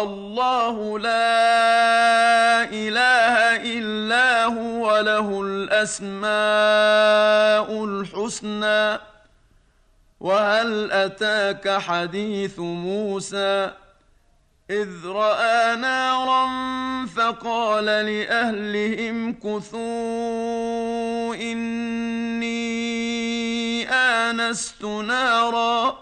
الله لا إله إلا هو له الأسماء الحسنى. وهل أتاك حديث موسى؟ إذ رأى نارا فقال لأهلهم كثوا إني آنست نارا.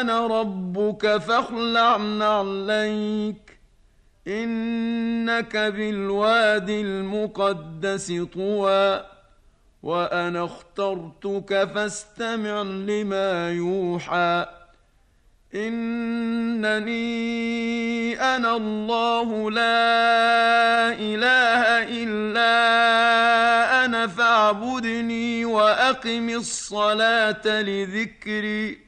أنا ربك فاخلع نعليك إنك بالواد المقدس طوى وأنا اخترتك فاستمع لما يوحى إنني أنا الله لا إله إلا أنا فاعبدني وأقم الصلاة لذكري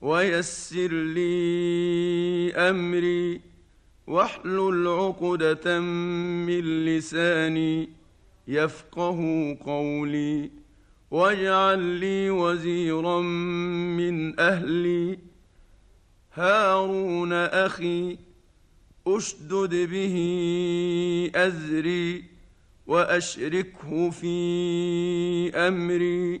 ويسر لي أمري واحلل عقدة من لساني يفقه قولي واجعل لي وزيرا من أهلي. هارون أخي أشدد به أزري وأشركه في أمري.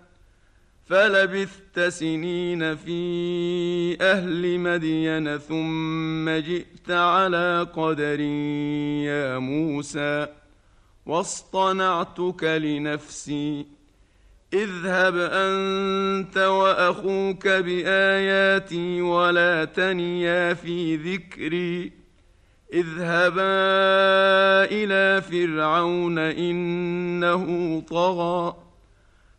فلبثت سنين في أهل مدين ثم جئت على قدر يا موسى واصطنعتك لنفسي. اذهب أنت وأخوك بآياتي ولا تنيا في ذكري. اذهبا إلى فرعون إنه طغى.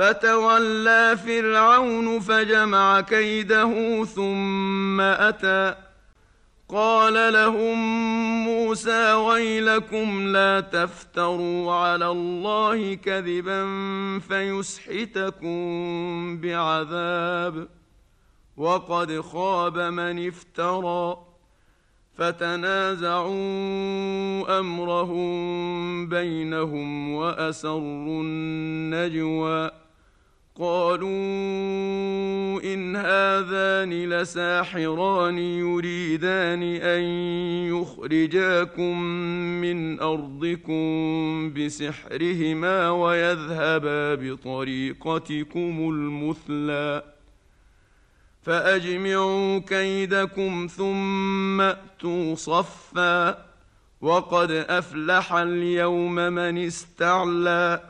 فتولى فرعون فجمع كيده ثم أتى. قال لهم موسى ويلكم لا تفتروا على الله كذبا فيسحتكم بعذاب. وقد خاب من افترى. فتنازعوا أمرهم بينهم وأسروا النجوى. قالوا إن هذان لساحران يريدان أن يخرجاكم من أرضكم بسحرهما ويذهبا بطريقتكم المثلى. فأجمعوا كيدكم ثم أتوا صفا. وقد أفلح اليوم من استعلى.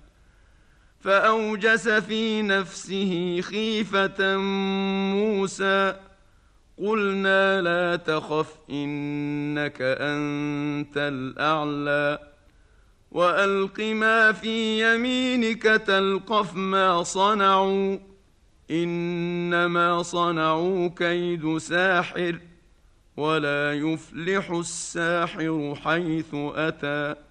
فأوجس في نفسه خيفة موسى. قلنا لا تخف إنك أنت الأعلى. وألق ما في يمينك تلقف ما صنعوا. إنما صنعوا كيد ساحر ولا يفلح الساحر حيث أتى.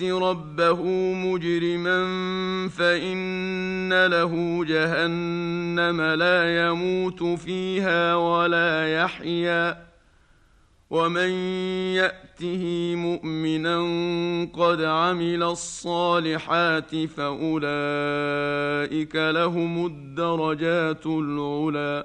يأت ربه مجرما فان له جهنم لا يموت فيها ولا يحيا ومن ياته مؤمنا قد عمل الصالحات فاولئك لهم الدرجات العلي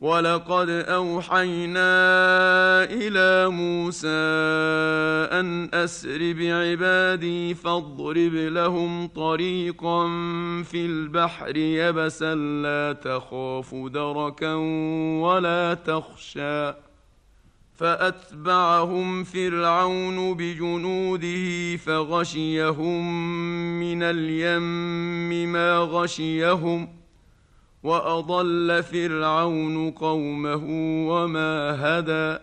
ولقد أوحينا إلى موسى أن أسر بعبادي فاضرب لهم طريقا في البحر يبسا لا تخاف دركا ولا تخشى. فأتبعهم فرعون بجنوده فغشيهم من اليم ما غشيهم واضل فرعون قومه وما هدى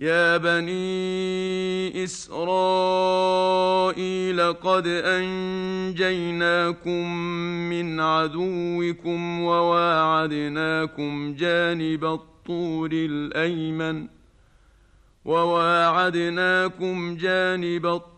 يا بني اسرائيل قد انجيناكم من عدوكم وواعدناكم جانب الطور الايمن وواعدناكم جانب الطور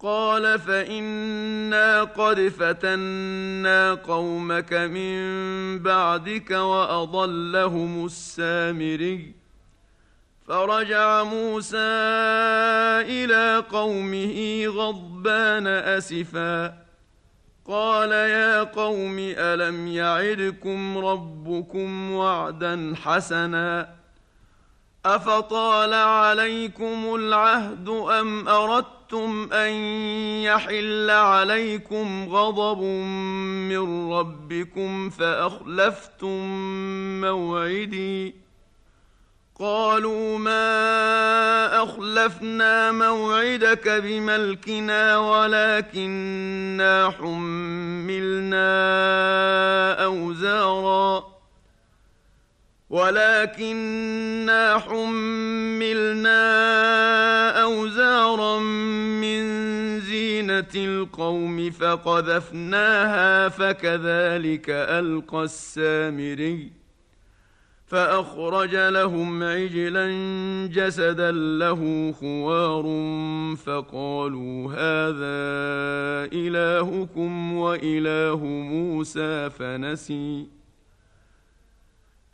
قال فانا قد فتنا قومك من بعدك واضلهم السامري فرجع موسى إلى قومه غضبان اسفا قال يا قوم الم يعدكم ربكم وعدا حسنا أفطال عليكم العهد أم أردتم أن يحل عليكم غضب من ربكم فأخلفتم موعدي؟ قالوا ما أخلفنا موعدك بملكنا ولكنا حملنا أوزارا. ولكنا حملنا أوزارا من زينة القوم فقذفناها فكذلك ألقى السامري فأخرج لهم عجلا جسدا له خوار فقالوا هذا إلهكم وإله موسى فنسي.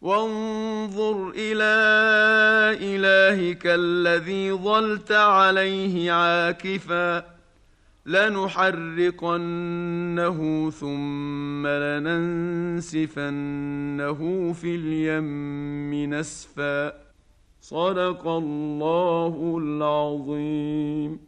وانظر إلى إلهك الذي ظلت عليه عاكفا لنحرقنه ثم لننسفنه في اليم نسفا. صدق الله العظيم.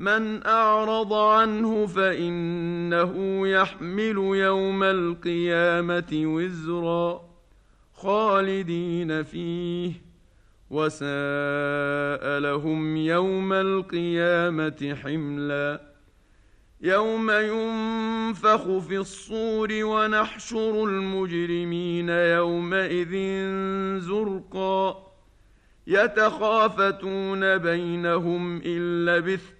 من أعرض عنه فإنه يحمل يوم القيامة وزرا خالدين فيه وساء لهم يوم القيامة حملا. يوم ينفخ في الصور ونحشر المجرمين يومئذ زرقا. يتخافتون بينهم إن لبثتم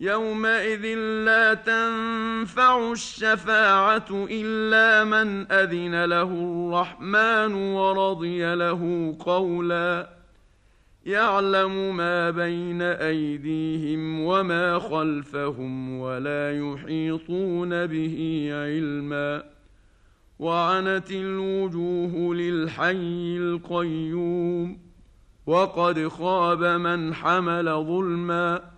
يومئذ لا تنفع الشفاعه الا من اذن له الرحمن ورضي له قولا يعلم ما بين ايديهم وما خلفهم ولا يحيطون به علما وعنت الوجوه للحي القيوم وقد خاب من حمل ظلما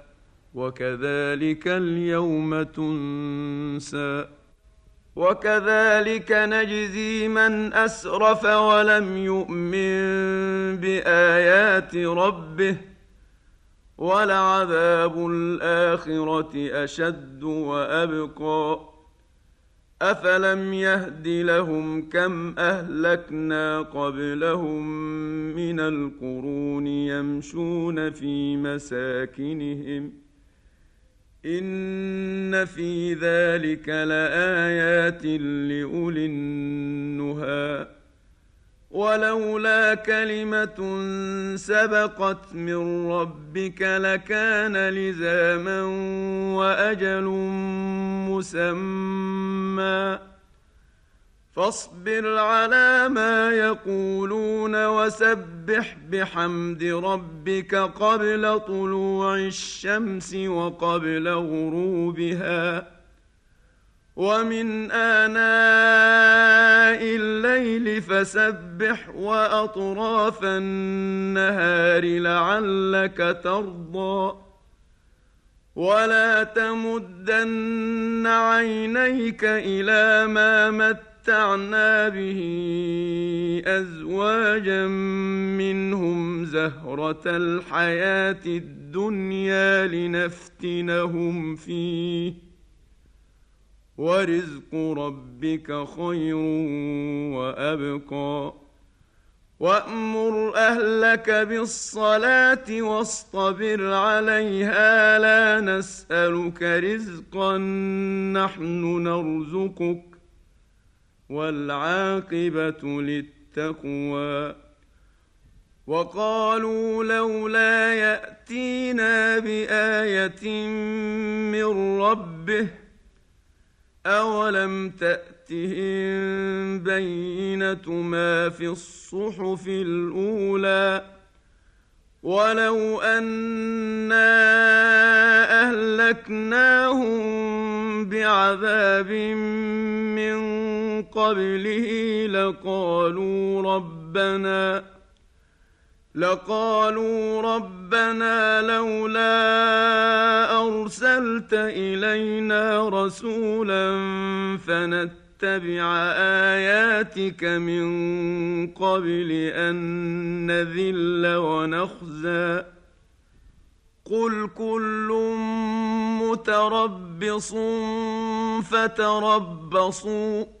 وكذلك اليوم تنسى وكذلك نجزي من أسرف ولم يؤمن بآيات ربه ولعذاب الآخرة أشد وأبقى أفلم يهد لهم كم أهلكنا قبلهم من القرون يمشون في مساكنهم ان في ذلك لايات لاولي النهى ولولا كلمه سبقت من ربك لكان لزاما واجل مسمى فاصبر على ما يقولون وسبح بحمد ربك قبل طلوع الشمس وقبل غروبها. ومن آناء الليل فسبح وأطراف النهار لعلك ترضى. ولا تمدن عينيك إلى ما مت متعنا به ازواجا منهم زهره الحياة الدنيا لنفتنهم فيه ورزق ربك خير وابقى وامر اهلك بالصلاه واصطبر عليها لا نسالك رزقا نحن نرزقك والعاقبة للتقوى. وقالوا لولا يأتينا بآية من ربه أولم تأتهم بينة ما في الصحف الأولى ولو أنا أهلكناهم بعذاب من قبله لقالوا ربنا لقالوا ربنا لولا أرسلت إلينا رسولا فنتبع آياتك من قبل أن نذل ونخزى. قل كل متربص فتربصوا.